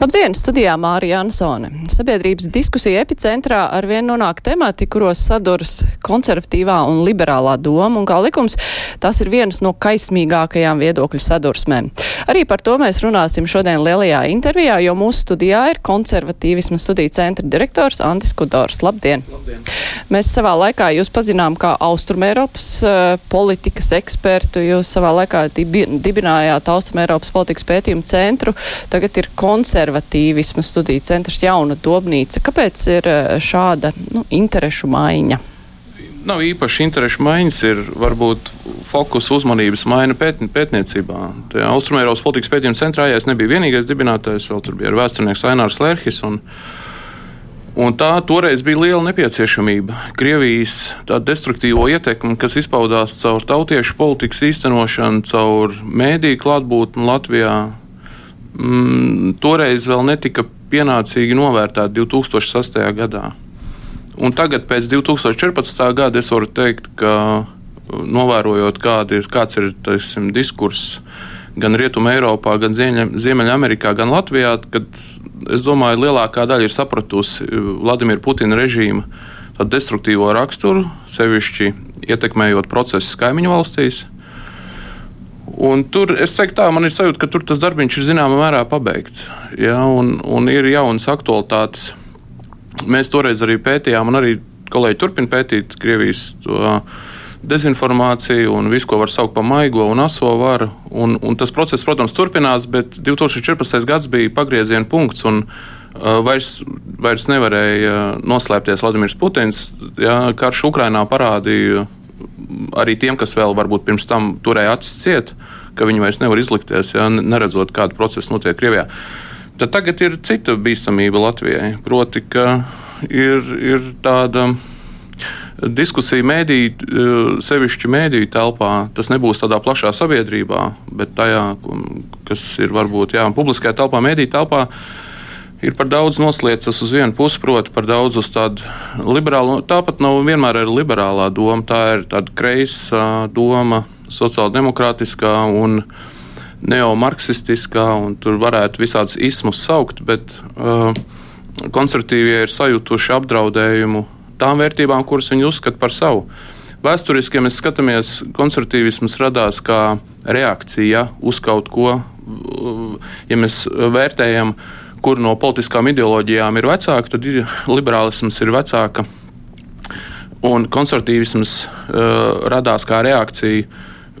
Labdien, studijā Mārija Ansone. Sabiedrības diskusija epicentrā arvien nonāk temati, kuros saduras konservatīvā un liberālā doma, un kā likums, tas ir viens no kaismīgākajām viedokļu sadursmēm. Arī par to mēs runāsim šodien lielajā intervijā, jo mūsu studijā ir konservatīvisma studiju centra direktors Antis Kudors. Labdien! Labdien. Mēs savā laikā jūs pazinām kā Austrumēropas uh, politikas ekspertu, jūs savā laikā dibi, dibinājāt Austrumēropas politikas pētījumu centru, tagad ir konservatīvisma konservatīvisma studiju centrs jauna dobnīca. Kāpēc ir eh, šāda nu, interešu maiņa? Nav īpaši interešu maiņas, ir varbūt fokus uzmanības maiņa pēt, pētniecībā. Austrumēropas politikas pētījuma centrā ja es nebiju vienīgais dibinātājs, vēl tur bija vēsturnieks Ainārs Lērhis. Un, Un tā toreiz bija liela nepieciešamība. Krievijas destruktīvo ietekmi, kas izpaudās caur tautiešu politikas īstenošanu, caur mēdīju klātbūtni Latvijā, mm, toreiz vēl netika pienācīgi novērtēta 2006. gadā. Un tagad, pēc 2014. gada, es varu teikt, ka novērojot, kāda ir, kāds ir taisim, diskurss gan Rietumē, Eiropā, gan Ziemeļamerikā, gan Latvijā, kad es domāju, lielākā daļa ir sapratusi Vladimira Putina režīma destruktīvo raksturu, sevišķi ietekmējot procesus kaimiņu valstīs. Un tur es teiktu, tā man ir sajūta, ka tur tas darbs ir zināmā mērā pabeigts. Ja, un, un ir jaunas aktualitātes. Mēs toreiz arī pētījām, un arī kolēģi turpina pētīt Krievijas dezinformāciju un visu, ko var saukt par maigo un aso varu. Un, un tas process, protams, turpinās, bet 2014. gads bija pagrieziena punkts. Un, uh, Vairs, vairs nevarēja noslēpties Vladimirs Putins. Ja, karš Ukrainā parādīja arī tiem, kas vēl varbūt pirms tam turēja acis ciet, ka viņi vairs nevar izlikties, ja, neredzot, kāda procesa notiek Krievijā. Tad tagad ir cita bīstamība Latvijai. Proti, ka ir, ir tāda diskusija mēdīju, eh, sevišķi mēdīju telpā. Tas nebūs tādā plašā sabiedrībā, bet tajā, kas ir varbūt jā, publiskajā telpā, mēdīju telpā ir par daudz noslēdzas uz vienu pusi, proti, par daudz uz tādu liberālu. Tāpat nav vienmēr ir liberālā doma, tā ir tāda kreisa doma, sociāldemokrātiskā un neomarksistiskā, un tur varētu visādus ismus saukt, bet uh, konservatīvie ir sajutuši apdraudējumu tām vērtībām, kuras viņi uzskata par savu. Vēsturiski, ja mēs skatāmies, konservatīvisms radās kā reakcija uz kaut ko, ja mēs vērtējam uh, kur no politiskām ideoloģijām ir vecāka, tad liberālisms ir vecāka. Un konservatīvisms uh, radās kā reakcija.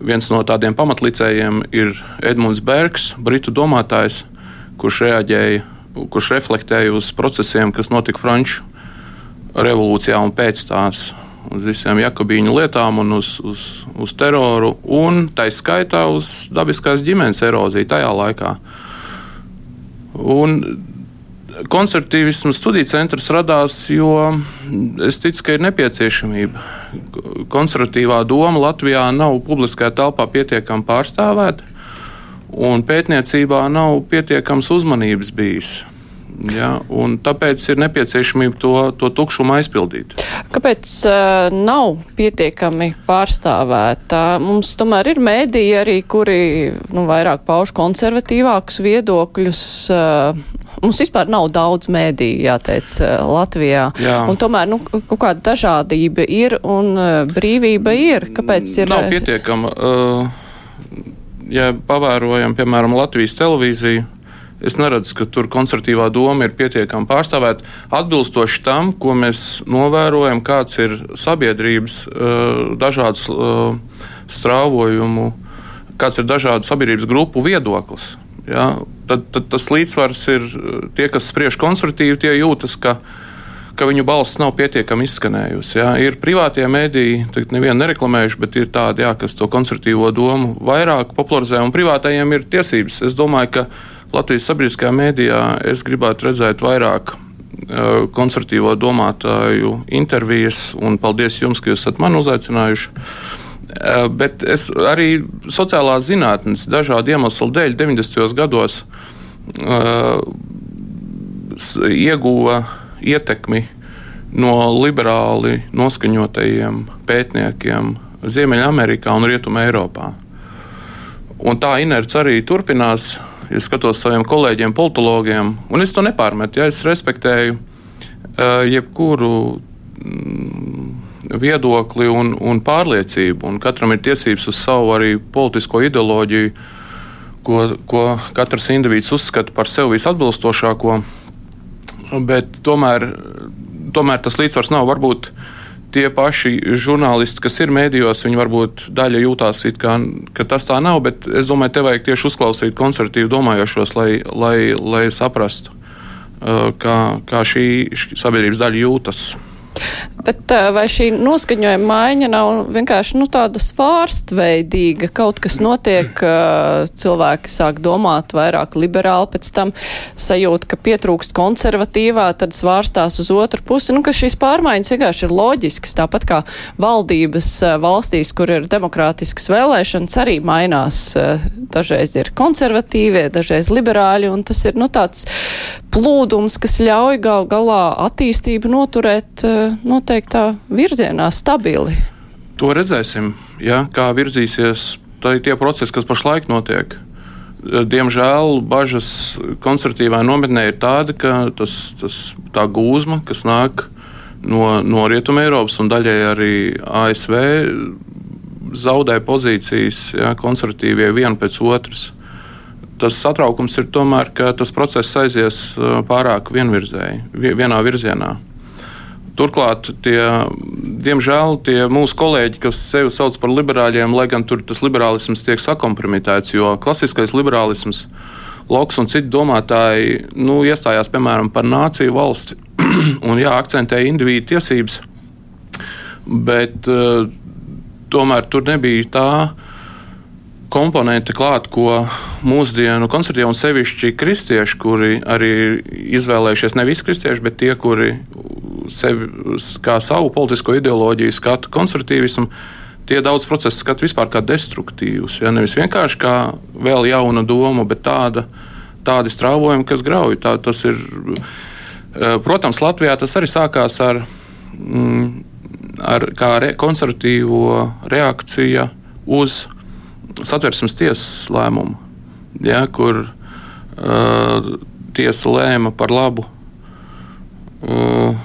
Viens no tādiem pamatlicējiem ir Edmunds Bergs, britu domātājs, kurš reaģēja, kurš reflektēja uz procesiem, kas notika Franču revolūcijā un pēc tās, uz visiem jakobīņu lietām un uz, uz, uz teroru, un tā skaitā uz dabiskās ģimenes eroziju tajā laikā. Uh, Un konservatīvismu studiju centrs radās, jo es ticu, ka ir nepieciešamība. Konservatīvā doma Latvijā nav publiskajā telpā pietiekami pārstāvēta, un pētniecībā nav pietiekams uzmanības bijis. Ja, tāpēc ir nepieciešamība to, to tukšumu aizpildīt. Kāpēc uh, nav pietiekami pārstāvēta? Mums tomēr ir mēdīji arī, kuri nu, vairāk pauž konservatīvākus viedokļus. Uh, mums vispār nav daudz mēdīju, jāteic, uh, Latvijā. Jā. Un tomēr nu, kaut kāda dažādība ir un uh, brīvība ir. Kāpēc ir? Nav pietiekama. Uh, ja pavērojam, piemēram, Latvijas televīziju Es neredzu, ka tur konservatīvā doma ir pietiekami pārstāvēta. Atbilstoši tam, ko mēs novērojam, kāds ir sabiedrības eh, dažādas eh, strāvojumu, kāds ir dažādu sabiedrības grupu viedoklis. Ja? Tad, tad tas līdzsvars ir eh, tie, kas spriež konservatīvi, tie jūtas, ka, ka viņu balss nav pietiekami izskanējusi. Ja? Ir privātie mediji, tagad nevienu nereklamējuši, bet ir tādi, ja, kas to konservatīvo domu vairāk popularizē, un privātajiem ir tiesības. Es domāju, ka Latvijas sabiedriskajā mēdījā es gribētu redzēt vairāk konservatīvo domātāju intervijas, un paldies jums, ka jūs esat mani uzaicinājuši. Bet es arī sociālās zinātnes dažādu iemeslu dēļ 90. gados uh, ieguva ietekmi no liberāli noskaņotajiem pētniekiem Ziemeļamerikā un Rietumē Eiropā. Un tā inerce arī turpinās. Es skatos saviem kolēģiem, politologiem, un es to nepārmetu. Ja es respektēju uh, jebkuru mm, viedokli un, un pārliecību, un katram ir tiesības uz savu arī politisko ideoloģiju, ko, ko katrs indivīds uzskata par sev visatbilstošāko. Bet tomēr, tomēr tas līdzsvars nav varbūt tie paši žurnālisti, kas ir mēdījos, viņi varbūt daļa jūtās, kā, ka tas tā nav, bet es domāju, te vajag tieši uzklausīt konservatīvi domājošos, lai, lai, lai saprastu, uh, kā, kā šī sabiedrības daļa jūtas. Bet vai šī noskaņojuma maiņa nav vienkārši nu, tāda svārstveidīga? Kaut kas notiek, cilvēki sāk domāt vairāk liberāli, pēc tam sajūt, ka pietrūkst konservatīvā, tad svārstās uz otru pusi. Nu, ka šīs pārmaiņas vienkārši ir loģiskas, tāpat kā valdības valstīs, kur ir demokrātiskas vēlēšanas, arī mainās. Dažreiz ir konservatīvie, dažreiz liberāļi, un tas ir nu, tāds plūdums, kas ļauj gal galā attīstību noturēt noteiktā virzienā stabili. To redzēsim, ja, kā virzīsies tie procesi, kas pašlaik notiek. Diemžēl bažas konservatīvā nometnē ir tāda, ka tas, tas, tā gūzma, kas nāk no, no Rietumē Eiropas un daļai arī ASV, zaudē pozīcijas ja, konservatīvie viena pēc otras. Tas satraukums ir tomēr, ka tas process aizies pārāk vienvirzēji, vienā virzienā. Turklāt, tie, diemžēl, tie mūsu kolēģi, kas sevi sauc par liberāļiem, lai gan tur tas liberālisms tiek sakompromitēts, jo klasiskais liberālisms, Loks un citi domātāji nu, iestājās piemēram par nāciju valsti un jā, akcentēja individu tiesības, bet uh, tomēr tur nebija tā komponente klāt, ko mūsdienu konservatīvi un sevišķi kristieši, kuri arī izvēlējušies ne visi kristieši, bet tie, kuri sevi kā savu politisko ideoloģiju skata konservatīvismu, tie daudz procesu skata vispār kā destruktīvus. Ja? Nevis vienkārši kā vēl jauna doma, bet tāda, tādi strāvojumi, kas grauj. Tā, tas ir, eh, protams, Latvijā tas arī sākās ar, mm, ar kā re, konservatīvo reakciju uz satversmes tiesas lēmumu, ja, kur uh, tiesa lēma par labu. Uh,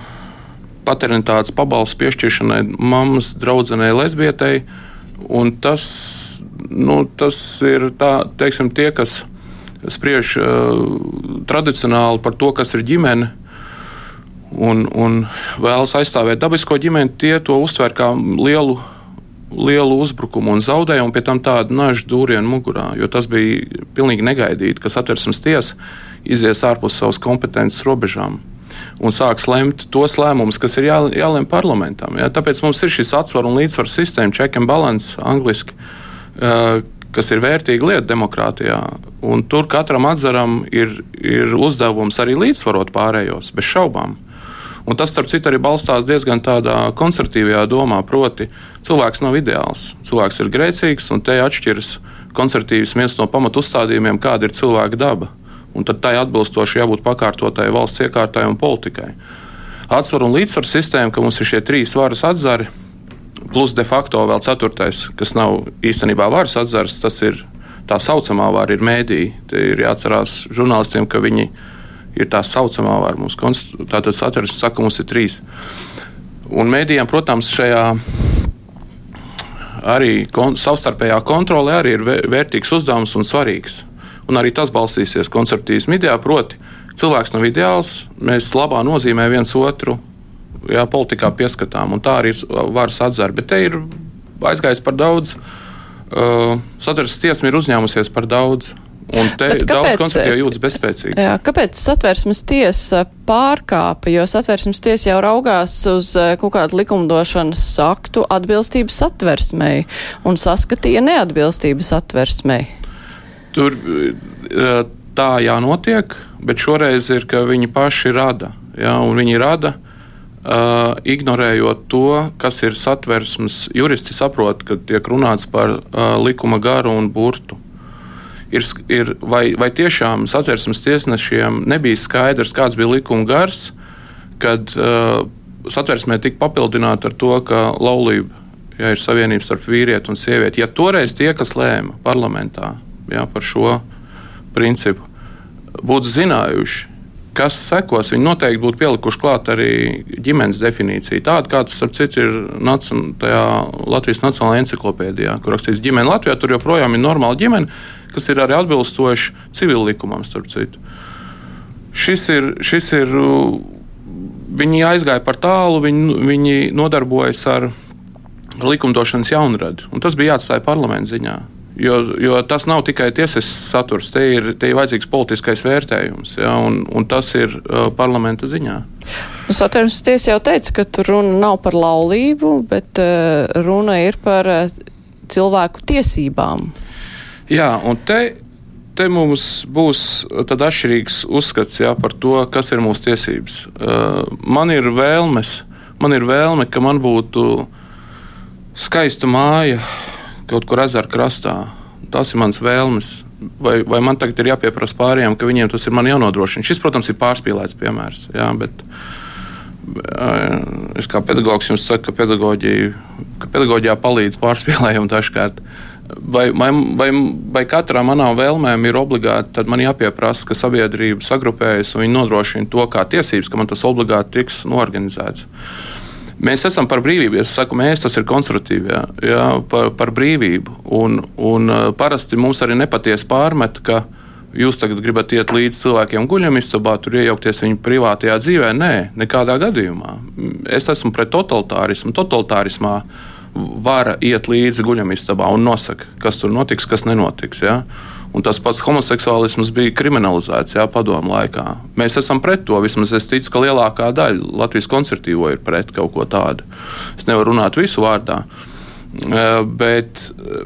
paternitātes pabalstu piešķiršanai mammas draudzenei lesbietei. Tas, nu, tas ir tā, teiksim, tie, kas spriež uh, tradicionāli par to, kas ir ģimene, un, un vēlas aizstāvēt dabisko ģimeni, tie to uztver kā lielu, lielu uzbrukumu un zaudējumu, pie tam tādu nažu dūrienu mugurā. Jo tas bija pilnīgi negaidīti, ka satversmes tiesa izies ārpus savas kompetences robežām un sāks lemt tos lēmumus, kas ir jā, jālem parlamentam. Ja? Tāpēc mums ir šis atsvaru un līdzsvaru sistēma, check and balance, angliski, uh, kas ir vērtīga lieta demokrātijā. Un tur katram atzaram ir, ir uzdevums arī līdzsvarot pārējos, bez šaubām. Un tas, starp citu, arī balstās diezgan tādā konservatīvajā domā, proti, cilvēks nav ideāls. Cilvēks ir grēcīgs, un te atšķiras konservatīvs viens no pamatu uzstādījumiem, kāda ir cilvēka daba un tad tai atbilstoši jābūt pakārtotai valsts iekārtai un politikai. Atsvaru un līdzsvaru sistēma, ka mums ir šie trīs varas atzari, plus de facto vēl ceturtais, kas nav īstenībā varas atzars, tas ir tā saucamā vara, ir mēdī. Te ir jāatcerās žurnālistiem, ka viņi ir tā saucamā vara. Mums tātad satversme saka, mums ir trīs. Un mēdījiem, protams, šajā arī kon savstarpējā kontrolē arī ir vērtīgs uzdevums un svarīgs un arī tas balstīsies konservatīvismu idejā. Proti, cilvēks nav ideāls, mēs labā nozīmē viens otru jā, politikā pieskatām, un tā arī ir varas atzara. Bet te ir aizgājis par daudz, uh, satversmes tiesma ir uzņēmusies par daudz. Un te kāpēc, daudz konservatīvi jūtas bezspēcīgi. Jā, kāpēc satversmes tiesa pārkāpa? Jo satversmes tiesa jau raugās uz uh, kaut kādu likumdošanas aktu atbilstību satversmei un saskatīja neatbilstību satversmei. Tur eh, tā jānotiek, bet šoreiz ir, ka viņi paši rada. Ja, viņi rada, uh, ignorējot to, kas ir satversmes. Juristi saprot, ka tiek runāts par uh, likuma garu un burtu. Ir, ir, vai, vai tiešām satversmes tiesnešiem nebija skaidrs, kāds bija likuma gars, kad uh, satversmē tika papildināta ar to, ka laulība ja ir savienība starp vīrieti un sievieti. Ja toreiz tie, kas lēma parlamentā ja, par šo principu, būtu zinājuši, kas sekos, viņi noteikti būtu pielikuši klāt arī ģimenes definīciju. Tāda, kā tas, starp citu, ir nacin, Latvijas Nacionālajā encyklopēdijā, kur rakstīts ģimene Latvijā. Tur joprojām ir normāla ģimene, kas ir arī atbilstoši civil likumam, starp citu. Šis ir, šis ir viņi aizgāja par tālu, viņi, viņi nodarbojas ar likumdošanas jaunradi. Tas bija jāatstāja parlamenta ziņā. Jo, jo tas nav tikai tiesisks saturs, te ir, te ir vajadzīgs politiskais vērtējums, ja, un, un tas ir uh, parlamenta ziņā. Satversmes tiesa jau teica, ka tur runa nav par laulību, bet uh, runa ir par uh, cilvēku tiesībām. Jā, un te, te mums būs atšķirīgs uzskats jā, par to, kas ir mūsu tiesības. Uh, man ir vēlmes, man ir vēlme, ka man būtu skaista māja kaut kur ezera krastā. Tas ir mans vēlmes. Vai, vai man tagad ir jāpieprasa pārējiem, ka viņiem tas ir jānodrošina? Šis, protams, ir pārspīlēts piemērs. Jā, bet, Es kā pedagogs jums saku, ka, ka pedagoģijā palīdz pārspīlējumi dažkārt. Vai, vai, vai, vai katrā manā vēlmēm ir obligāti, tad man jāpieprasa, ka sabiedrība sagrupējas un viņi nodrošina to kā tiesības, ka man tas obligāti tiks norganizēts. Uh, Mēs esam par brīvību. Es saku, mēs tas ir konstruktīvi, jā, jā, par, par brīvību. Un, un parasti mums arī nepatiesi pārmet, ka jūs tagad gribat iet līdz cilvēkiem guļamistabā, tur iejaukties viņu privātajā dzīvē. Nē, nekādā gadījumā. Es esmu pret totalitārismu. Totalitārismā var iet līdzi guļamistabā un nosaka, kas tur notiks, kas nenotiks. Ja? Un tas pats homoseksuālisms bija kriminalizēts jā, padomu laikā. Mēs esam pret to. Vismaz es ticu, ka lielākā daļa Latvijas koncertīvo ir pret kaut ko tādu. Es nevaru runāt visu vārdā. Eh, bet eh,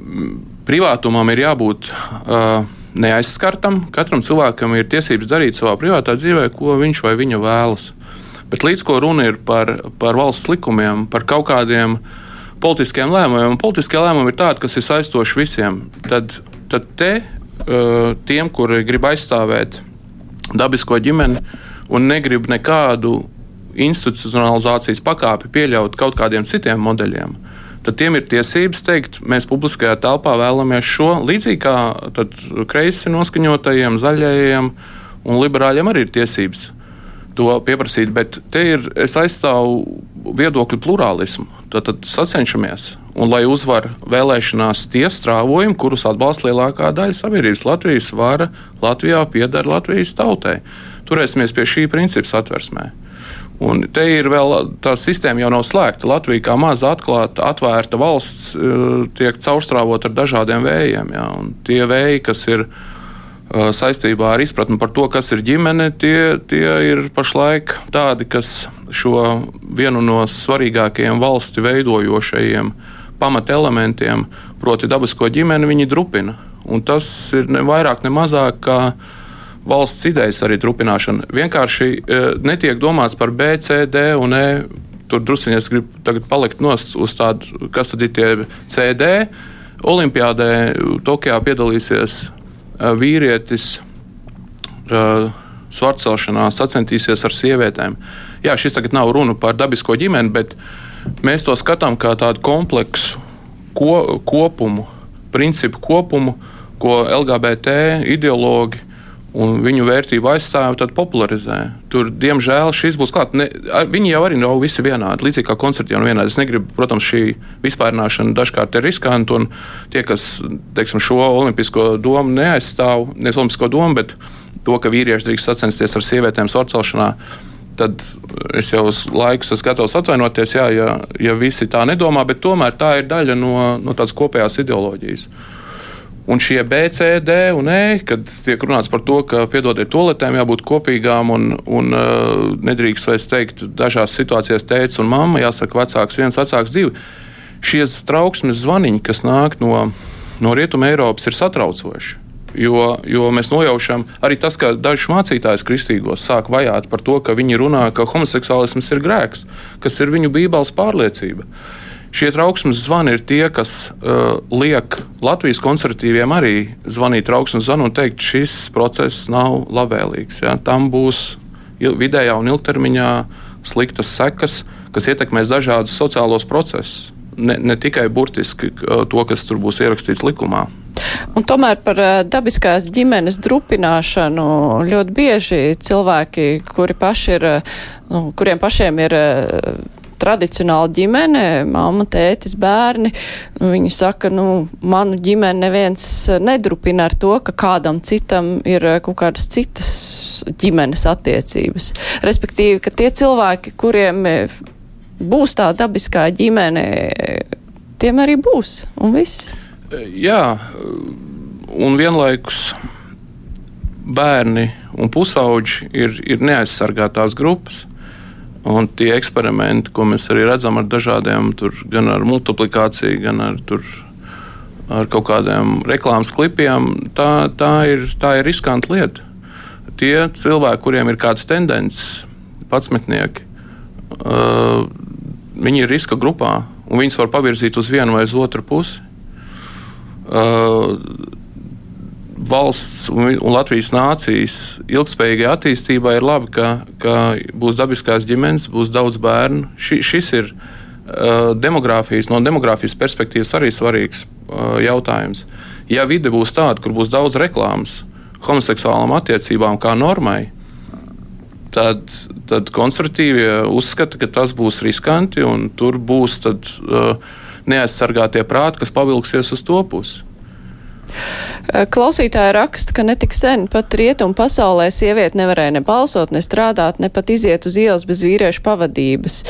privātumam ir jābūt uh, neaizskartam. Katram cilvēkam ir tiesības darīt savā privātā dzīvē, ko viņš vai viņa vēlas. Bet līdz ko runa ir par, par valsts likumiem, par kaut kādiem politiskiem lēmumiem, un politiskie lēmumi ir tādi, kas ir saistoši visiem, tad, tad te Eh, tiem, kuri grib aizstāvēt dabisko ģimeni un negrib nekādu institucionalizācijas pakāpi pieļaut kaut kādiem citiem modeļiem, tad tiem ir tiesības teikt, mēs publiskajā telpā vēlamies šo. Līdzīgi kā kreisi noskaņotajiem, zaļajiem un liberāļiem arī ir tiesības to pieprasīt. Bet te ir, es aizstāvu viedokļu plurālismu. Tad, tad sacenšamies Un, lai uzvar vēlēšanās tie strāvojumi, kurus atbalsta lielākā daļa sabiedrības, Latvijas vara Latvijā pieder Latvijas tautai. Turēsimies pie šī principa satversmē. Un te ir vēl tā sistēma, jau nav slēgta. Latvija kā maza, atklāta, atvērta valsts eh, tiek caurstrāvot ar dažādiem vējiem. Un tie vēji, kas ir eh, saistībā ar izpratni par to, kas ir ģimene, tie, tie ir pašlaik tādi, kas šo vienu no svarīgākajiem valsti veidojošajiem pamatelementiem, proti, dabisko ģimeni, viņi drupina. Un tas ir ne vairāk, ne mazāk kā valsts idejas arī drupināšana. Vienkārši e, netiek domāts par B, C, D un E. Tur druskuļi es gribu palikt nost uz tādu, kas tad ir tie CD. Olimpiādē Tokijā piedalīsies vīrietis. Uh, Svarcelšanā sacensties ar sievietēm. Jā, šis tagad nav runa par dabisko ģimeni, bet Mēs to skatām kā tādu kompleksu ko, kopumu, principu kopumu, ko LGBT ideologi un viņu vērtību aizstāvja, tad popularizē. Tur, diemžēl, šis būs klāts. Viņi jau arī nav visi vienādi, līdzīgi kā koncerti jau vienādi. Es negribu, protams, šī vispārināšana dažkārt ir riskanta, tie, kas teiksim, šo olimpisko domu neaizstāv, nevis olimpisko domu, bet to, ka vīrieši drīkst sacensties ar sievietēm sorcelšanā tad es jau uz laikus esmu gatavs atvainoties, jā, ja, ja visi tā nedomā, bet tomēr tā ir daļa no, no tādas kopējās ideoloģijas. Un šie B, C, D un E, kad tiek runāts par to, ka piedodiet, toaletēm jābūt kopīgām un, un uh, nedrīkst vairs teikt, dažās situācijās tēvs un mamma, jāsaka, vecāks viens, vecāks divi. Šie trauksmes zvaniņi, kas nāk no, no Rietuma Eiropas, ir satraucoši. Jo, jo mēs nojaušam arī tas, ka dažs mācītājs kristīgos sāk vajāt par to, ka viņi runā, ka homoseksuālisms ir grēks, kas ir viņu bībeles pārliecība. Šie trauksmes zvani ir tie, kas uh, liek Latvijas konservatīviem arī zvanīt trauksmes zvanu un teikt, šis process nav labvēlīgs. Ja? Tam būs vidējā un ilgtermiņā sliktas sekas, kas ietekmēs dažādus sociālos procesus. Ne, ne tikai burtiski to, kas tur būs ierakstīts likumā. Un tomēr par dabiskās ģimenes drupināšanu ļoti bieži cilvēki, kuri paši ir, nu, kuriem pašiem ir tradicionāla ģimene, mamma, tētis, bērni. Viņi saka, nu, manu ģimeni neviens nedrupina ar to, ka kādam citam ir kaut kādas citas ģimenes attiecības. Respektīvi, ka tie cilvēki, kuriem būs tā dabiskā ģimene, tiem arī būs un viss. Jā, un vienlaikus bērni un pusauģi ir, ir neaizsargātās grupas. Un tie eksperimenti, ko mēs arī redzam ar dažādiem, tur, gan ar multiplikāciju, gan ar, tur, ar kaut kādiem reklāmas klipiem, tā, tā, ir, tā ir riskanta lieta. Tie cilvēki, kuriem ir kādas tendences, patsmetnieki, uh, viņi ir riska grupā un viņus var pavirzīt uz vienu vai uz otru pusi. Uh, valsts un Latvijas nācijas ilgspējīgai attīstībai ir labi, ka, ka būs dabiskās ģimenes, būs daudz bērnu. Ši, šis ir uh, demogrāfijas, no demogrāfijas perspektīvas arī svarīgs uh, jautājums. Ja vide būs tāda, kur būs daudz reklāmas homoseksuālām attiecībām kā normai, tad, tad konservatīvie uzskata, ka tas būs riskanti un tur būs tad, uh, neaizsargātie prāti, kas pavilksies uz to pusi. Eh, klausītāja raksta, ka netik sen pat rietumu pasaulē sieviete nevarēja ne balsot, ne strādāt, ne pat iziet uz ielas bez vīriešu pavadības.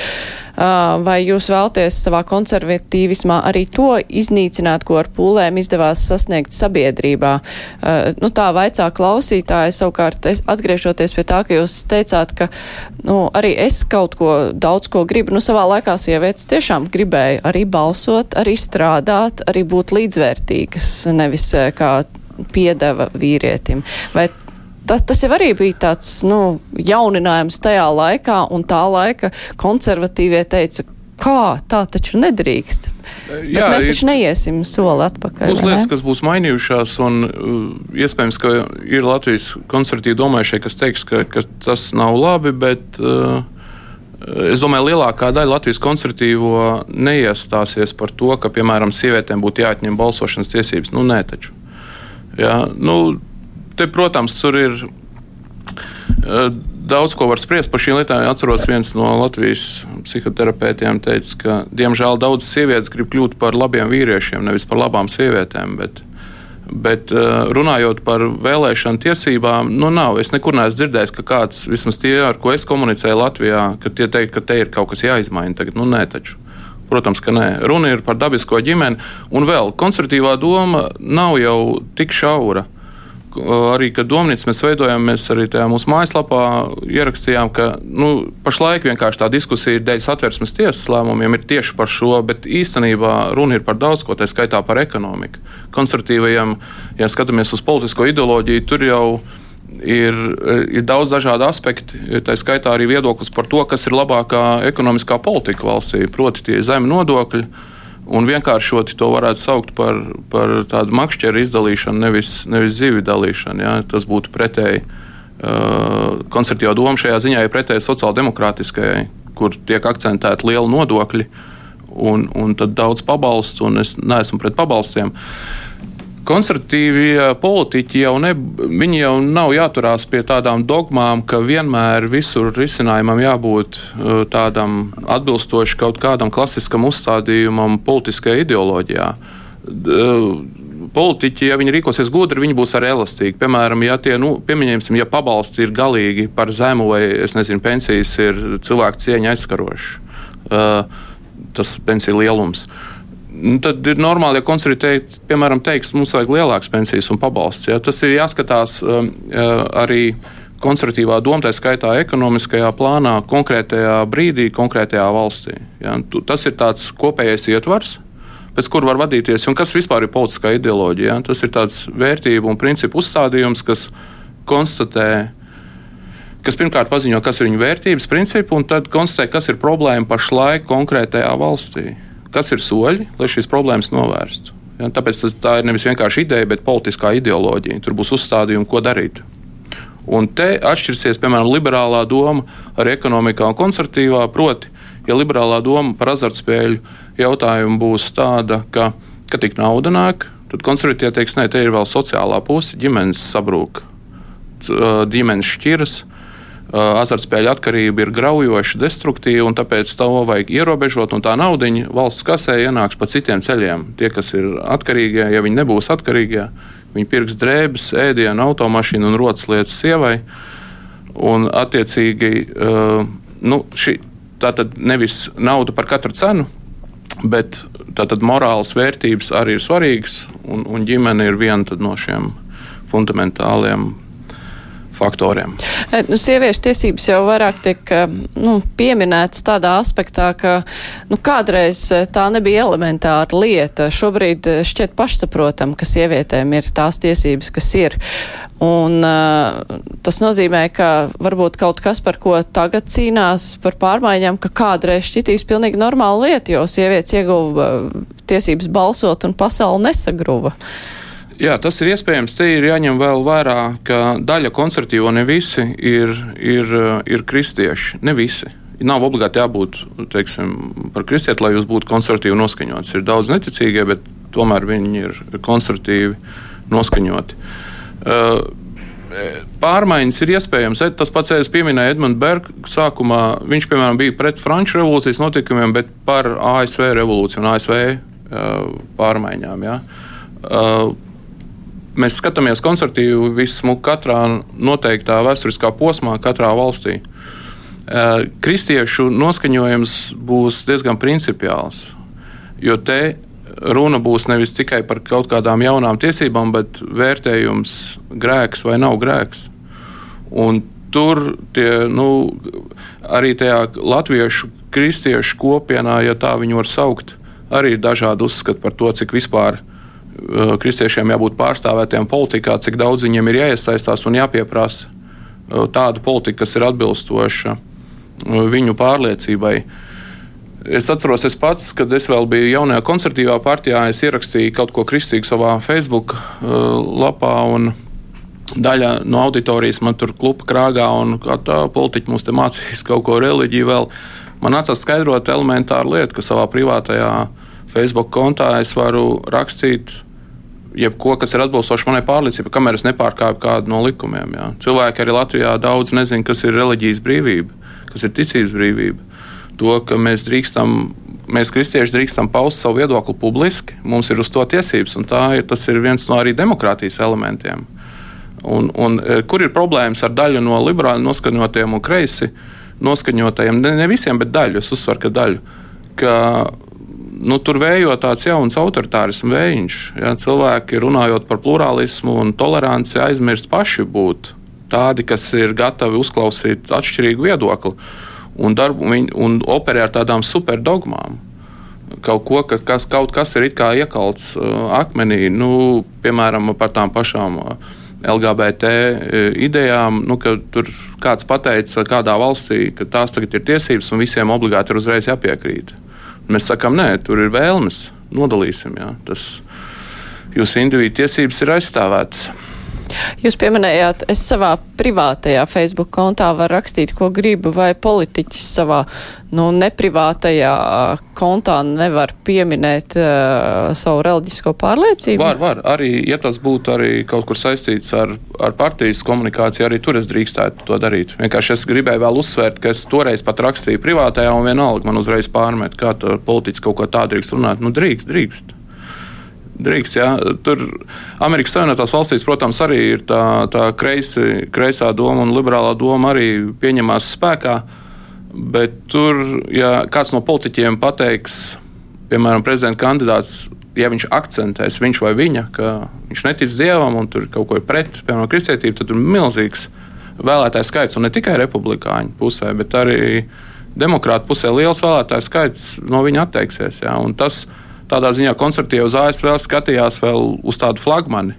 Vai jūs vēlties savā konservatīvismā arī to iznīcināt, ko ar pūlēm izdevās sasniegt sabiedrībā? Nu, tā vaicā klausītāja savukārt atgriežoties pie tā, ka jūs teicāt, ka nu, arī es kaut ko daudz ko gribu. Nu, savā laikā sievietes tiešām gribēja arī balsot, arī strādāt, arī būt līdzvērtīgas, nevis kā piedeva vīrietim. Vai tas, tas jau arī bija tāds nu, jauninājums tajā laikā, un tā laika konservatīvie teica, kā tā taču nedrīkst. Jā, Bet mēs taču neiesim soli atpakaļ. Būs lietas, ne? kas būs mainījušās, un uh, iespējams, ka ir Latvijas konservatīvi domājušie, kas teiks, ka, ka tas nav labi, bet uh, es domāju, lielākā daļa Latvijas konservatīvo neiestāsies par to, ka, piemēram, sievietēm būtu jāatņem balsošanas tiesības. Nu, nē, taču. Jā, nu, te, protams, tur ir uh, daudz ko var spriest par šīm lietām. Atceros, viens no Latvijas psihoterapeitiem teica, ka diemžēl daudzas sievietes grib kļūt par labiem vīriešiem, nevis par labām sievietēm. Bet, bet uh, runājot par vēlēšanu tiesībām, nu nav. Es nekur neesmu dzirdējis, ka kāds, vismaz tie, ar ko es komunicēju Latvijā, ka tie teikt, ka te ir kaut kas jāizmaina. Tagad, nu, nē, taču. Protams, ka nē. Runa ir par dabisko ģimeni, un vēl konservatīvā doma nav jau tik šaura. Uh, arī, kad domnīcu mēs veidojam, mēs arī tajā mūsu mājaslapā ierakstījām, ka nu, pašlaik vienkārši tā diskusija dēļ satversmes tiesas lēmumiem ir tieši par šo, bet īstenībā runa ir par daudz ko, tā skaitā par ekonomiku. Konservatīvajiem, ja skatāmies uz politisko ideoloģiju, tur jau ir, ir daudz dažādu aspektu. Tā skaitā arī viedoklis par to, kas ir labākā ekonomiskā politika valstī, proti, tie zemi nodokļi un vienkāršoti to varētu saukt par, par tādu makšķeru izdalīšanu, nevis, nevis zivju dalīšanu. Ja? Tas būtu pretēji uh, konservatīvā doma šajā ziņā, ir pretēji sociāldemokrātiskajai, kur tiek akcentēti lieli nodokļi un, un daudz pabalstu, un es neesmu pret pabalstiem. Uh, konservatīvie politiķi jau, ne, jau nav jāturās pie tādām dogmām, ka vienmēr visur risinājumam jābūt tādam atbilstoši kaut kādam klasiskam uzstādījumam politiskajā ideoloģijā. Uh, politiķi, ja viņi rīkosies gudri, viņi būs arī elastīgi. Piemēram, ja tie, nu, pieņemsim, ja pabalsti ir galīgi par zemu vai, nezinu, pensijas ir cilvēku cieņa aizskarošas, uh, tas pensiju lielums. Uh, tad ir normāli, ja konservatīvi piemēram, teiks, mums vajag lielākas pensijas un pabalsts. Ja? Tas ir jāskatās um, arī konservatīvā doma, tā skaitā ekonomiskajā plānā, konkrētajā brīdī, konkrētajā valstī. Ja? Tas ir tāds kopējais ietvars, pēc kura var vadīties, un kas vispār ir politiskā ideoloģija. Ja? Tas ir tāds vērtību un principu uzstādījums, kas konstatē kas pirmkārt paziņo, kas ir viņu vērtības, principi, un tad konstatē, kas ir problēma pašlaik konkrētajā valstī kas ir soļi, lai šīs problēmas novērstu. Ja, tāpēc tas, tā ir nevis vienkārši ideja, bet politiskā ideoloģija. Tur būs uzstādījumi, ko darīt. Un te atšķirsies, piemēram, liberālā doma ar ekonomikā un konservatīvā. Proti, ja liberālā doma par azartspēļu jautājumu būs tāda, ka, ka tik nauda nāk, tad konservatīvie teiks, nē, te ir vēl sociālā puse, ģimenes sabrūk, ģimenes šķiras. Azartspēļu atkarība ir graujoša, destruktīva, un tāpēc to vajag ierobežot. Tā naudiņa valsts kasē ienāks pa citiem ceļiem. Tie, kas ir atkarīgie, ja viņi nebūs atkarīgie, viņi pirks drēbes, ēdienu, automašīnu un rotas lietas sievai. Un, attiecīgi, nu, šī, tā tad nevis nauda par katru cenu, bet tātad morāles vērtības arī ir svarīgas, un, un ģimene ir viena no šiem fundamentāliem faktoriem. E, nu, sieviešu tiesības jau vairāk tiek e, nu, pieminētas tādā aspektā, ka nu, kādreiz e, tā nebija elementāra lieta. Šobrīd šķiet pašsaprotam, ka sievietēm ir tās tiesības, kas ir. Un, tas nozīmē, ka varbūt kaut kas, par ko tagad cīnās par pārmaiņām, ka kādreiz šķitīs pilnīgi normāla lieta, jo sievietes ieguva tiesības balsot un pasauli nesagruva. Jā, tas ir iespējams. Te ir jāņem vēl vērā, ka daļa konservatīvo ne visi ir, ir, ir kristieši. Ne visi. Nav obligāti jābūt teiksim, par kristieti, lai jūs būtu konservatīvi noskaņots. Ir daudz neticīgie, bet tomēr viņi ir konservatīvi noskaņoti. Uh, Pārmaiņas ir iespējams. Tas pats, es pieminēju Edmunds Bergs, sākumā viņš, piemēram, bija pret Franču revolūcijas notikumiem, bet par ASV revolūciju un ASV uh, pārmaiņām. Ja. Mēs skatāmies konservatīvi vismu katrā noteiktā vēsturiskā posmā, katrā valstī. Kristiešu noskaņojums būs diezgan principiāls, jo te runa būs nevis tikai par kaut kādām jaunām tiesībām, bet vērtējums grēks vai nav grēks. Un tur tie, nu, arī tajā latviešu kristiešu kopienā, ja tā viņu var saukt, arī ir dažādi uzskati par to, cik vispār kristiešiem jābūt pārstāvētiem politikā, cik daudz viņiem ir jāiesaistās un jāpieprasa eh, tāda politika, kas ir atbilstoša eh, viņu pārliecībai. Es atceros, es pats, kad es vēl biju jaunajā koncertīvā partijā, es ierakstīju kaut ko kristīgu savā Facebook lapā. Daļa no auditorijas man tur klupa krāgā, un tā politiķa mums te mācīs kaut ko reliģiju vēl. Man nācās skaidrot elementāru lietu, ka savā privātajā Facebook kontā es varu rakstīt jebko, kas ir atbilstoši manai pārliecībai, kamēr es nepārkāpu kādu no likumiem. Jā. Cilvēki arī Latvijā daudz nezina, kas ir reliģijas brīvība, kas ir ticības brīvība. To, ka mēs drīkstam, mēs kristieši drīkstam paust savu viedokli publiski, mums ir uz to tiesības, un ir, tas ir viens no arī demokrātijas elementiem. Un, un, e, kur ir problēmas ar daļu no liberāli noskaņotiem un kreisi noskaņotajiem? Ne, ne visiem, bet daļu. Es uzsveru, ka daļu. Ka nu, tur vējo tāds jauns autoritārismu vējiņš. Ja, cilvēki runājot par plurālismu un toleranci aizmirst paši būt tādi, kas ir gatavi uzklausīt atšķirīgu viedokli un, darbu, un operē ar tādām superdogmām. Kaut, ko, ka, kas, kaut kas ir iekalts uh, akmenī, nu, piemēram, par tām pašām uh, LGBT uh, idejām, nu, ka tur kāds pateica kādā valstī, ka tās tagad ir tiesības un visiem obligāti ir uzreiz jāpiekrīt. Mēs sakām, nē, tur ir vēlmes, nodalīsim. Jā. Tas jūsu individu tiesības ir aizstāvētas. Jūs pieminējāt, es savā privātajā Facebook kontā varu rakstīt, ko gribu, vai politiķis savā nu, neprivātajā kontā nevar pieminēt uh, savu reliģisko pārliecību? Var, var. Arī, ja tas būtu arī kaut kur saistīts ar, ar partijas komunikāciju, arī tur es drīkstētu to darīt. Vienkārši es gribēju vēl uzsvērt, ka es toreiz pat rakstīju privātajā un vienalga man uzreiz pārmet, kā politiķis kaut ko tādu drīkst runāt. Nu, drīkst, drīkst. Drīkst, jā. Tur Amerikas Savienotās valstīs, protams, arī ir tā, tā kreisi, kreisā doma un liberālā doma arī pieņemās spēkā. Bet tur, ja kāds no politiķiem pateiks, piemēram, prezidenta kandidāts, ja viņš akcentēs, viņš vai viņa, ka viņš netic dievam un tur kaut ko ir pret, piemēram, kristietību, tad ir milzīgs vēlētāju skaits. Un ne tikai republikāņu pusē, bet arī demokrātu pusē liels vēlētāju skaits no viņa atteiksies. Jā. Un tas ir tādā ziņā koncertī uz ASV skatījās vēl uz tādu flagmani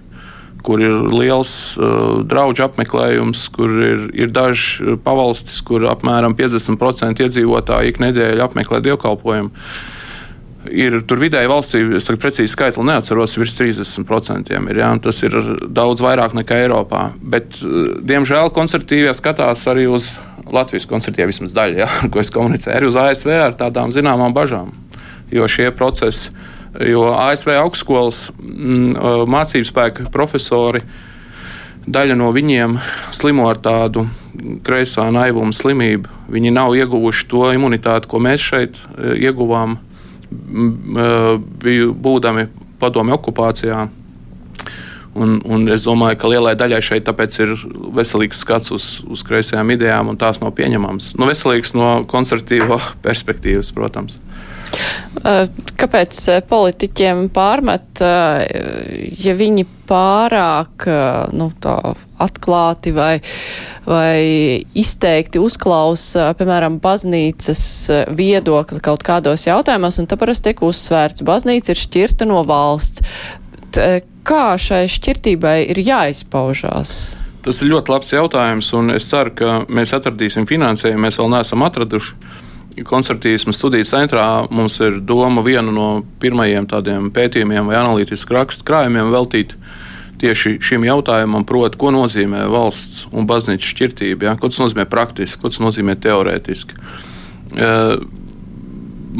kur ir liels uh, draugu apmeklējums, kur ir, ir daži pavalstis, kur apmēram 50% iedzīvotāji ik nedēļu apmeklē dievkalpojumu. ir tur vidēji valstī, es tagad precīzi skaitli neatceros, virs 30%. Ir, ja, tas ir daudz vairāk nekā Eiropā. Bet, diemžēl, koncertīvie skatās arī uz Latvijas koncertīvie vismaz daļa, ja, ko es komunicēju, arī uz ASV ar tādām zināmām bažām. Jo šie procesi, jo ASV augstskolas mm, mācību spēka profesori, daļa no viņiem slimo ar tādu kreisā naivuma slimību. Viņi nav ieguvuši to imunitāti, ko mēs šeit ieguvām būdami padomju okupācijā. Un, un es domāju, ka lielai daļai šeit ir veselīgs skats uz, uz kreisajām idejām, un tās nav pieņemamas. Nu, veselīgs no konservatīvo perspektīvas, protams. Kāpēc politiķiem pārmet, ja viņi pārāk nu, atklāti vai, vai izteikti uzklausa, piemēram, baznīcas viedokli kaut kādos jautājumos, un tā parasti tiek uzsvērts, baznīca ir šķirta no valsts. Kā šai šķirtībai ir jāizpaužās? Tas ir ļoti labs jautājums, un es ceru, ka mēs atradīsim finansējumu. Mēs vēl neesam atraduši konservatīvismu studiju centrā mums ir doma vienu no pirmajiem tādiem pētījumiem vai analītisku rakstu krājumiem veltīt tieši šim jautājumam, proti, ko nozīmē valsts un baznīcas šķirtība, ja? ko tas nozīmē praktiski, ko tas nozīmē teorētiski.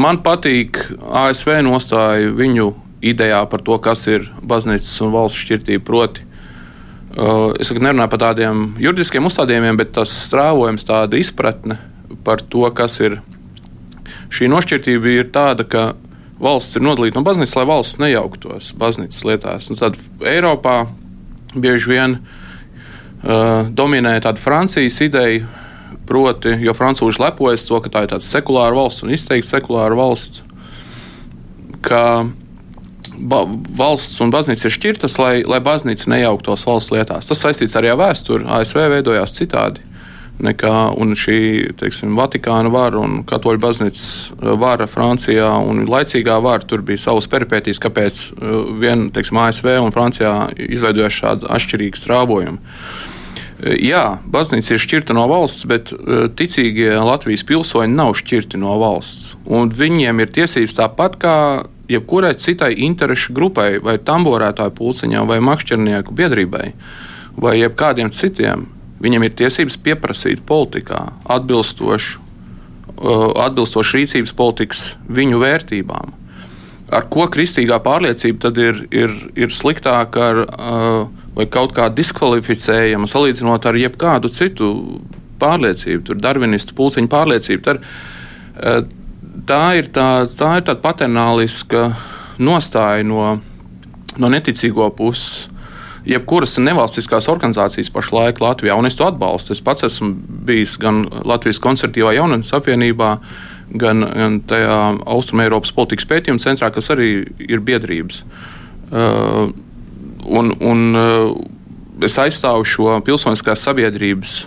Man patīk ASV nostāja viņu idejā par to, kas ir baznīcas un valsts šķirtība. Proti, es nerunāju par tādiem juridiskiem uzstādījumiem, bet tas strāvojums, tāda izpratne par to, kas ir Šī nošķirtība ir tāda, ka valsts ir nodalīta no baznīcas, lai valsts nejauktos baznīcas lietās. Nu, tad Eiropā bieži vien uh, dominē tāda Francijas ideja, proti, jo francūži lepojas to, ka tā ir tāda sekulāra valsts un izteikti sekulāra valsts, ka valsts un baznīca ir šķirtas, lai, lai baznīca nejauktos valsts lietās. Tas saistīts arī ar vēsturi. ASV veidojās citādi nekā šī teiksim, Vatikāna vara un Katoļu baznīcas uh, vara Francijā un laicīgā vara. Tur bija savas peripētīs, kāpēc uh, vien teiksim, ASV un Francijā izveidojās šādi atšķirīgi strāvojumi. Uh, jā, baznīca ir šķirta no valsts, bet ticīgie Latvijas pilsoņi nav šķirti no valsts. Viņiem ir tiesības tāpat kā jebkurai citai interešu grupai, vai tamborētāju pulciņām, vai makšķernieku biedrībai, vai jebkādiem citiem Viņam ir tiesības pieprasīt politikā atbilstošu, uh, atbilstošu rīcības politikas viņu vērtībām. Ar ko kristīgā pārliecība tad ir, ir, ir sliktāka ar, uh, vai kaut kā diskvalificējama salīdzinot ar jebkādu citu pārliecību, tur darvinistu pulciņu pārliecību. Tad, uh, tā ir tā, tā ir tāda paternāliska nostāja no, no neticīgo puses jebkuras nevalstiskās organizācijas pašlaik Latvijā, un es to atbalstu. Es pats esmu bijis gan Latvijas koncertīvā jaunatnes apvienībā, gan, gan tajā Austrumēropas politikas pētījuma centrā, kas arī ir biedrības. Uh, un, un, uh, es aizstāvu šo pilsoniskās sabiedrības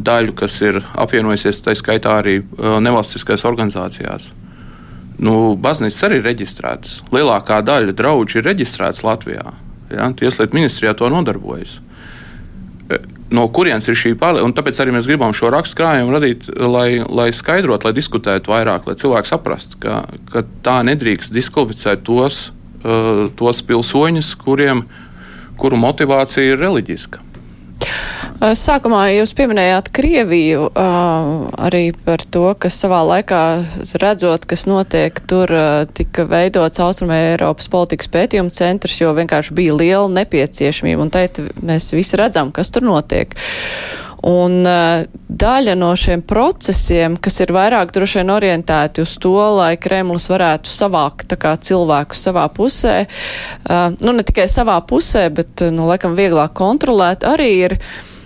daļu, kas ir apvienojusies tā skaitā arī uh, nevalstiskās organizācijās. Nu, baznīcas arī ir reģistrētas. Lielākā daļa draugu ir reģistrētas Latvijā. Ja? Tieslietu ministrijā to nodarbojas. E, no kurienes ir šī pārliecība? Tāpēc arī mēs gribam šo rakstu krājumu radīt, lai, lai skaidrotu, lai diskutētu vairāk, lai cilvēki saprastu, ka, ka tā nedrīkst diskvalificēt tos, uh, tos pilsoņus, kuriem, kuru motivācija ir reliģiska. Sākumā jūs pieminējāt Krieviju arī par to, ka savā laikā redzot, kas notiek, tur tika veidots Austrumē Eiropas politikas pētījuma centrs, jo vienkārši bija liela nepieciešamība. Un teikt, mēs visi redzam, kas tur notiek. Un daļa no šiem procesiem, kas ir vairāk droši vien orientēti uz to, lai Kremlis varētu savākt kā, cilvēkus savā pusē, nu ne tikai savā pusē, bet, nu, laikam, vieglāk kontrolēt, arī ir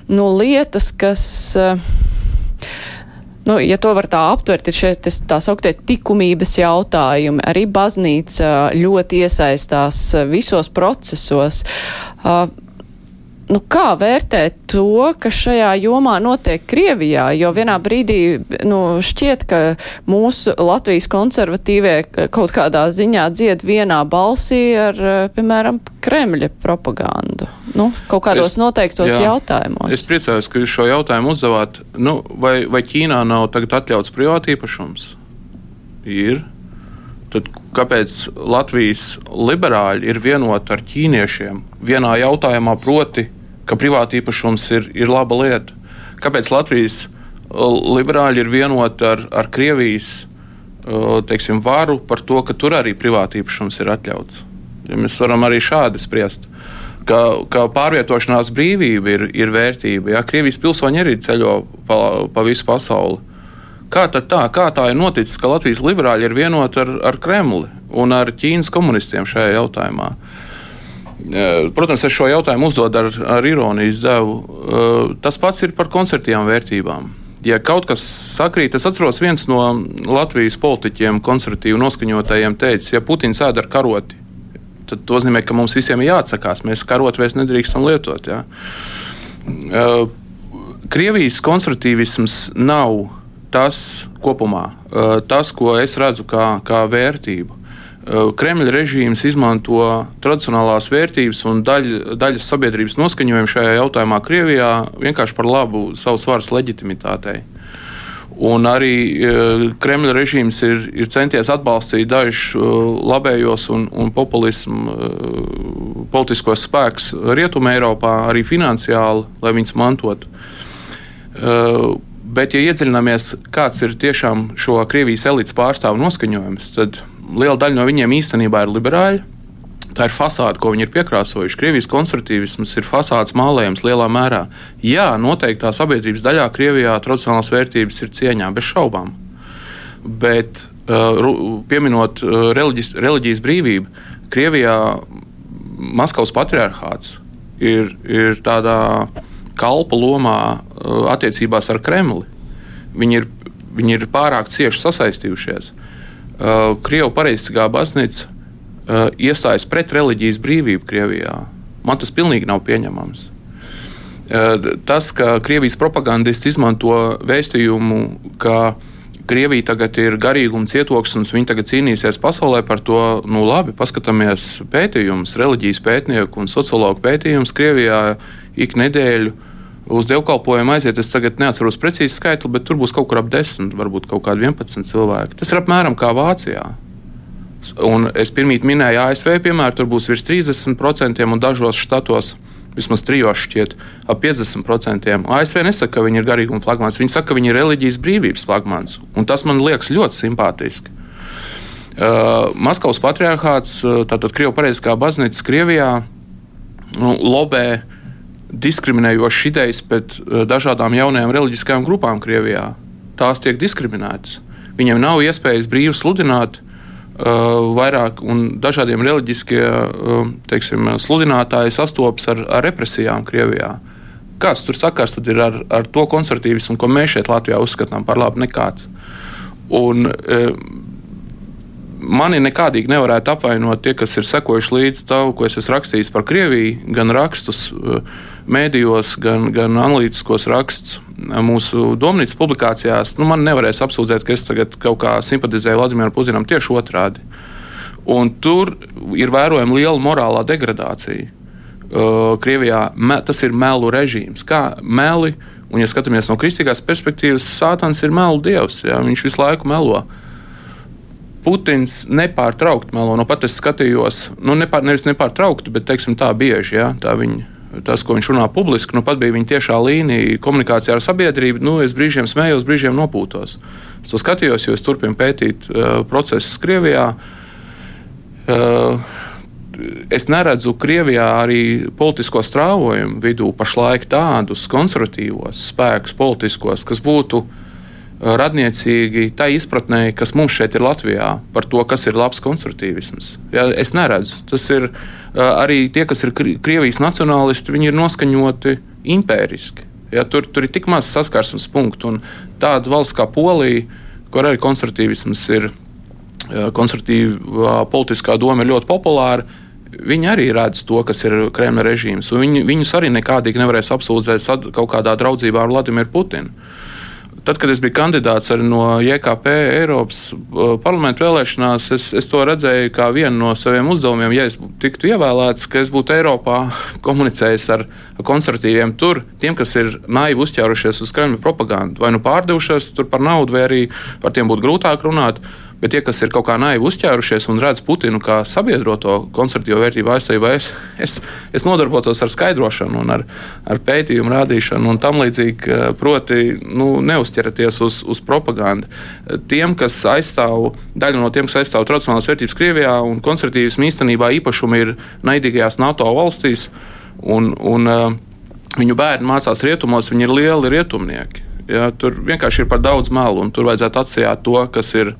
nu, lietas, kas. Uh, Nu, ja to var tā aptvert, ir šeit tā sauktie likumības jautājumi. Arī baznīca ļoti iesaistās visos procesos. Uh, Nu, kā vērtēt to, kas šajā jomā notiek Krievijā? Jo vienā brīdī nu, šķiet, ka mūsu Latvijas konservatīvie kaut kādā ziņā dzied vienā balsī ar, piemēram, Kremļa propagandu. Nu, kaut kādos es, noteiktos jā, jautājumos. Es priecājos, ka jūs šo jautājumu uzdevāt. Nu, vai, vai Ķīnā nav tagad atļauts privātīpašums? Ir. Tad kāpēc Latvijas liberāļi ir vienoti ar ķīniešiem vienā jautājumā, proti, ka privāta īpašums ir, ir laba lieta. Kāpēc Latvijas liberāļi ir vienoti ar, ar Krievijas teiksim, varu par to, ka tur arī privāta īpašums ir atļauts? Ja mēs varam arī šādi spriest. Ka, ka pārvietošanās brīvība ir, ir vērtība. Ja? Krievijas pilsoņi arī ceļo pa, pa visu pasauli. Kā tā, kā tā ir noticis, ka Latvijas liberāļi ir vienoti ar, ar Kremli un ar Ķīnas komunistiem šajā jautājumā? Protams, es šo jautājumu uzdodu ar, ar ironijas devu. Tas pats ir par koncertīvām vērtībām. Ja kaut kas sakrīt, es atceros, viens no Latvijas politiķiem, konservatīvi noskaņotajiem, teica, ja Putins ēd ar karoti, tad tas nozīmē, ka mums visiem ir jāatsakās. Mēs karot vairs nedrīkstam lietot. Ja? Krievijas konservatīvisms nav tas kopumā, tas, ko es redzu kā, kā vērtību. Kremļa režīms izmanto tradicionālās vērtības un daļ, daļas sabiedrības noskaņojumu šajā jautājumā Krievijā vienkārši par labu savas varas leģitimitātei. Un arī Kremļa režīms ir, ir centies atbalstīt dažus labējos un, un populismu politiskos spēkus Rietumē, Eiropā, arī finansiāli, lai viņus mantotu. Bet, ja iedziļināmies, kāds ir tiešām šo Krievijas elites pārstāvu noskaņojums, tad liela daļa no viņiem īstenībā ir liberāļi. Tā ir fasāde, ko viņi ir piekrāsojuši. Krievijas konservatīvisms ir fasādes mālējums lielā mērā. Jā, noteiktā sabiedrības daļā Krievijā tradicionālās vērtības ir cieņā, bez šaubām. Bet, uh, pieminot uh, reliģis, reliģijas brīvību, Krievijā Maskavas patriarchāts ir, ir tādā kalpa lomā uh, attiecībās ar Kremli. Viņi ir, viņi ir pārāk cieši sasaistījušies. Uh, Krievu pareizsakā baznīca uh, iestājas pret reliģijas brīvību Krievijā. Man tas pilnīgi nav pieņemams. Tas, ka Krievijas propagandisti izmanto vēstījumu, ka Krievija tagad ir garīguma cietoksnis, viņi tagad cīnīsies pasaulē par to. Nu, labi, paskatāmies pētījumus, reliģijas pētnieku un sociologu pētījumus Krievijā ik nedēļu uz dievkalpojumu aiziet. Es tagad neatceros precīzi skaitli, bet tur būs kaut kur ap 10, varbūt kaut kādi 11 cilvēki. Tas ir apmēram kā Vācijā. Un es pirmīt minēju ASV piemēru, tur būs virs 30% un dažos štatos. Vismaz trijos šķiet, ap 50%. ASV nesaka, ka viņi ir garīguma flagmāns. Viņi saka, ka viņi ir reliģijas brīvības flagmāns. Un tas man liekas ļoti simpātiski. Uh, Maskavas patriarchāts, tātad Krievijas pareizskā baznīca Krievijā, nu, lobē diskriminējošas idejas pret eh, dažādām jaunajām reliģiskajām grupām Krievijā. Tās tiek diskriminētas. Viņiem nav iespējas brīvi sludināt uh, vairāk, un dažādiem reliģiskie uh, teiksim, sludinātāji sastopas ar, ar represijām Krievijā. Kāds tur sakars ir ar, ar to konservatīvismu, ko mēs šeit Latvijā uzskatām par labu? Nekāds. Un, uh, mani nekādīgi nevarētu apvainot tie, kas ir sekojuši līdzi tam, ko es esmu rakstījis par Krieviju, gan rakstus eh, mēdījos, gan, gan analītiskos rakstus eh, mūsu domnīcas publikācijās. Nu, man nevarēs apsūdzēt, ka es tagad kaut kā simpatizēju Vladimiram Putinam tieši otrādi. Un tur ir vērojama liela morālā degradācija. Uh, Krievijā me, tas ir melu režīms. Kā meli, un, ja skatāmies no kristīgās perspektīvas, Sātans ir melu dievs. Jā, viņš visu laiku melo. Uh, Putins nepārtraukti melo. Nu, pat es skatījos, nu, nepār, nevis nepārtraukti, bet teiksim, tā bieži. Ja, tā viņa, tas, ko viņš runā publiski, nu, pat bija viņa tiešā līnija komunikācijā ar sabiedrību. Nu, es brīžiem smējos, brīžiem nopūtos. Es to skatījos, jo es turpinu pētīt uh, procesus Krievijā. Uh, es neredzu Krievijā arī politisko strāvojumu vidū pašlaik tādus konservatīvos spēkus, politiskos, kas būtu uh, radniecīgi tā izpratnē, kas mums šeit ir Latvijā par to, kas ir labs konservatīvisms. Ja, es neredzu. Tas ir arī tie, kas ir Krievijas nacionālisti, viņi ir noskaņoti impēriski. Ja, tur, tur ir tik maz saskarsmes punktu, un tāda valsts kā Polija, kur arī konservatīvisms ir, konservatīvā politiskā doma ir ļoti populāra, viņi arī redz to, kas ir Kremļa režīms. Viņi, viņus arī nekādīgi nevarēs apsūdzēt kaut kādā draudzībā ar Vladimiru Putinu. Tad, kad es biju kandidāts no JKP Eiropas uh, parlamentu vēlēšanās, es, es to redzēju kā vienu no saviem uzdevumiem. Ja es tiktu ievēlēts, ka es būtu Eiropā komunicējis ar konservatīviem tur, tiem, kas ir naivi uzķērušies uz Kremļa propagandu, vai nu pārdevušies tur par naudu, vai arī par tiem būtu grūtāk runāt. Bet tie, kas ir kaut kā naivi uzķērušies un redz Putinu kā sabiedroto konservatīvo vērtību aizstāvībā, es, es, es nodarbotos ar skaidrošanu ar, ar pētījumu rādīšanu un tam līdzīgi. Proti, nu, neuzķeraties uz, uz propagandu. Tiem, kas aizstāv, daļa no tiem, kas aizstāv tradicionālās vērtības Krievijā un konservatīvismu īstenībā īpašumi ir naidīgajās NATO valstīs. Un, un, viņu bērni mācās rietumos, viņi ir lieli rietumnieki. Ja, tur vienkārši ir par daudz melu, un tur vajadzētu atsijāt to, kas ir,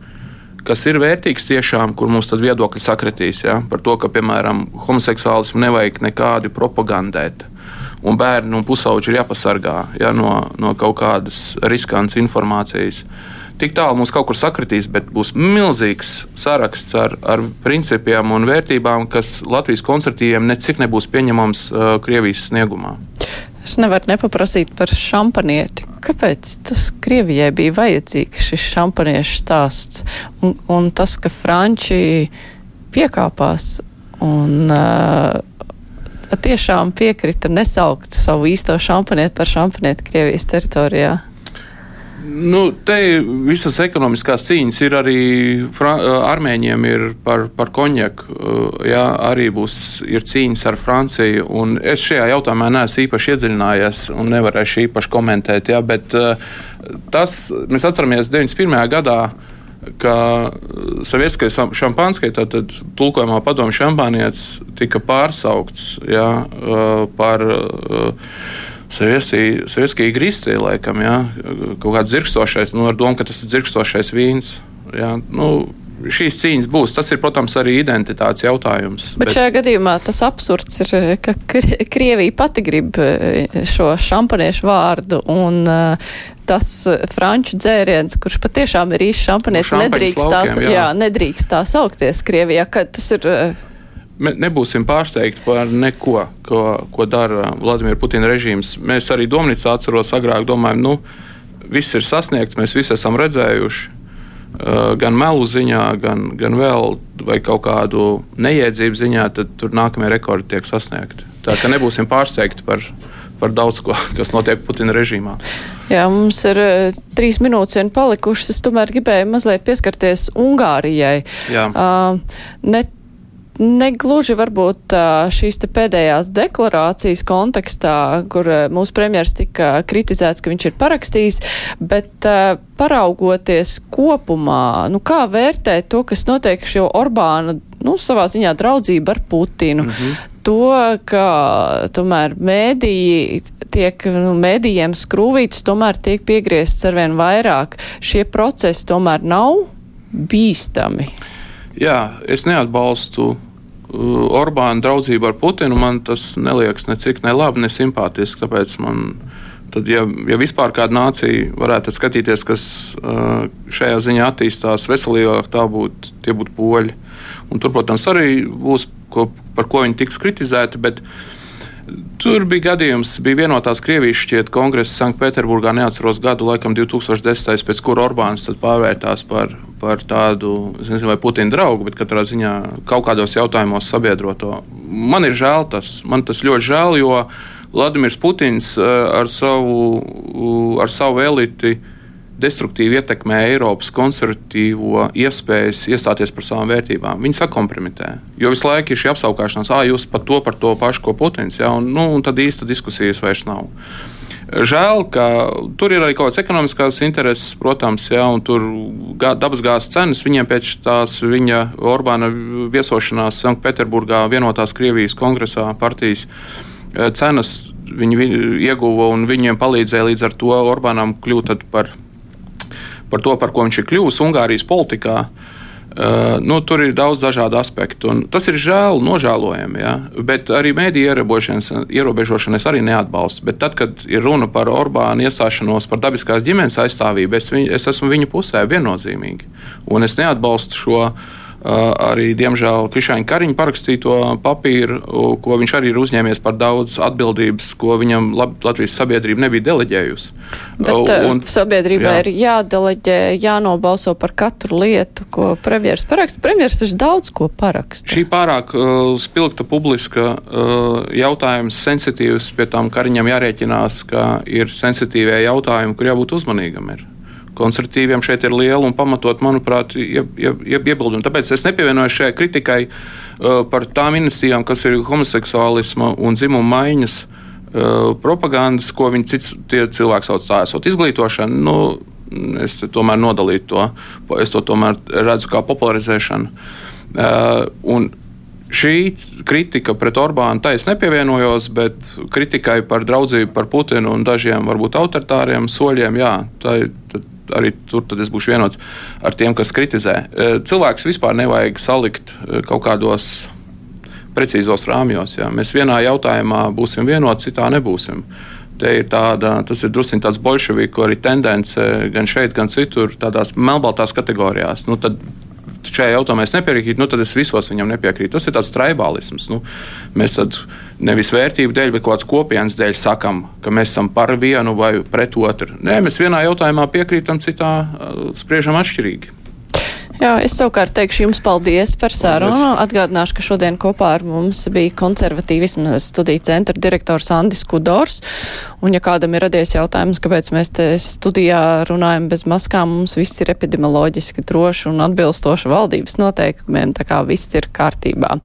kas ir vērtīgs tiešām, kur mums tad viedokļi sakritīs. Ja, par to, ka, piemēram, homoseksuālismu nevajag nekādi propagandēt. Un bērni un pusauģi ir jāpasargā ja, no, no kaut kādas riskantas informācijas. Tik tālu mums kaut kur sakritīs, bet būs milzīgs saraksts ar, ar principiem un vērtībām, kas Latvijas koncertīviem necik nebūs pieņemams uh, Krievijas sniegumā. Es nevaru nepaprasīt par šampanieti. Kāpēc tas Krievijai bija vajadzīgs šis šampaniešu stāsts? Un, un tas, ka Franči piekāpās un uh, patiešām piekrita nesaukt savu īsto šampanieti par šampanieti Krievijas teritorijā. Nu, te visas ekonomiskās cīņas ir arī armēņiem ir par, par konjaku. Jā, arī būs cīņas ar Franciju. Es šajā jautājumā neesmu īpaši iedziļinājies un nevarēšu īpaši komentēt. Jā, bet tas mēs atceramies 91. gadā ka Savietskais šampanskai, tātad tulkojumā padomu šampānietis, tika pārsaukts jā, par Savietskija grīstī, laikam, jā, kaut kāds dzirkstošais, nu, ar domu, ka tas ir dzirkstošais vīns. Jā, nu, šīs cīņas būs. Tas ir, protams, arī identitātes jautājums. Bet, bet šajā gadījumā tas absurds ir, ka Krievija pati grib e, šo šampaniešu vārdu un uh, tas franču dzēriens, kurš patiešām ir īsts šampanietis, nedrīkst, tās, jā. Jā, nedrīkst tā saukties Krievijā, ka tas ir. Uh, Nebūsim pārsteigti par neko, ko, ko dara Vladimira Putina režīms. Mēs arī Domnīcā atceros, agrāk domājam, nu, viss ir sasniegts, mēs visi esam redzējuši. Gan melu ziņā, gan, gan vēl kaut kādu neiedzību ziņā, tad tur nākamie rekordi tiek sasniegti. Tā ka nebūsim pārsteigti par, par daudz ko, kas notiek Putina režīmā. Jā, mums ir trīs minūtes vien palikušas. Es tomēr gribēju mazliet pieskarties Ungārijai. Jā. Uh, ne Negluži varbūt šīs pēdējās deklarācijas kontekstā, kur mūsu premjeras tika kritizēts, ka viņš ir parakstījis, bet paraugoties kopumā, nu kā vērtēt to, kas notiek šo Orbāna, nu, savā ziņā draudzību ar Putinu. Mm -hmm. To, ka tomēr mēdīji tiek, nu, mēdījiem skrūvītas tomēr tiek piegriezts arvien vairāk. Šie procesi tomēr nav bīstami. Jā, es neatbalstu uh, Orbāna draudzību ar Putinu. Man tas neliekas ne cik ne labi, ne simpātiski. Tāpēc man, tad, ja, ja vispār kāda nācija varētu skatīties, kas uh, šajā ziņā attīstās veselīgāk, tā būtu, tie būtu poļi. Un tur, protams, arī būs, ko, par ko viņi tiks kritizēti. Bet, uh, Tur bija gadījums, bija vienotās Krievijas šķiet kongresa Sanktpēterburgā, neatceros gadu, laikam 2010. pēc kura Orbāns pārvērtās par, par tādu, nezinu, vai Putina draugu, bet katrā ziņā kaut kādos jautājumos sabiedroto. Man ir žēl tas, man tas ļoti žēl, jo Vladimirs Putins eh, ar savu, ar savu eliti destruktīvi ietekmē Eiropas konservatīvo iespējas iestāties par savām vērtībām. Viņi sakompromitē. Jo visu laiku ir šī apskaukšanās, ah, jūs par to, par to pašu, ko Putins. Ja, un, nu, un tad īsta diskusijas vairs nav. Žēl, ka tur ir arī kaut kādas ekonomiskās intereses, protams, ja, un tur dabasgāzes cenas viņiem pēc tās viņa Orbāna viesošanās Sanktpēterburgā vienotās Krievijas kongresā partijas eh, cenas viņi ieguva un viņiem palīdzēja līdz ar to Orbānam kļūt par par to, par ko viņš ir kļuvis Ungārijas politikā. Uh, nu, tur ir daudz dažādu aspektu. Tas ir žēl, nožēlojami. Ja? Bet arī mēdīņu ierobežošanu es arī neatbalstu. Bet tad, kad ir runa par Orbānu iestāšanos par dabiskās ģimenes aizstāvību, es, viņ, es esmu viņa pusē viennozīmīgi. Un es neatbalstu šo uh, arī, diemžēl, Krišāņa Kariņa parakstīto papīru, ko viņš arī ir uzņēmies par daudz atbildības, ko viņam Latvijas sabiedrība nebija deleģējusi. Bet un, sabiedrībai jā. ir jādeleģē, jānobalso par katru lietu, ko premjeras paraksta. Premjeras taču daudz ko paraksta. Šī pārāk uh, spilgta publiska uh, jautājums, sensitīvs, pie tām Kariņam jārēķinās, ka ir sensitīvie jautājumi, kur jābūt uzmanīgam. Ir. Konservatīviem šeit ir liela un pamatot, manuprāt, ie, ie, ie, iebildumi. Tāpēc es nepievienojos šai kritikai uh, par tām iniciatīvām, kas ir homoseksuālisma un dzimuma maiņas uh, propagandas, ko viņi cits cilvēki sauc tā, esot izglītošana. Nu, es tomēr nodalītu to. Es to tomēr redzu kā popularizēšanu. Uh, šī kritika pret Orbānu, tā es nepievienojos, bet kritikai par draudzību par Putinu un dažiem varbūt autoritāriem soļiem, jā, tā ir. Arī tur es būšu vienots ar tiem, kas kritizē. Uh, cilvēks vispār nevajag salikt uh, kaut kādos precīzos rāmjos. Jā. Mēs vienā jautājumā būsim vienoti, citā nebūsim. Te ir tāda, tas ir drusku tāds bolševiku arī tendence gan šeit, gan citur, tādās melnbaltās kategorijās. Nu, tad šajā jautājumā es nepiekrītu, nu, tad es visos viņam nepiekrītu. Tas ir tāds tribālisms. Nu, mēs tad nevis vērtību dēļ, bet kaut kādas kopienas dēļ sakam, ka mēs esam par vienu vai pret otru. Nē, mēs vienā jautājumā piekrītam, citā spriežam atšķirīgi. Jā, es savukārt teikšu jums paldies par sarunu. Atgādināšu, ka šodien kopā ar mums bija konservatīvisma studiju centra direktors Andis Kudors. Un ja kādam ir radies jautājums, kāpēc mēs te studijā runājam bez maskām, mums viss ir epidemioloģiski droši un atbilstoši valdības noteikumiem, tā kā viss ir kārtībā.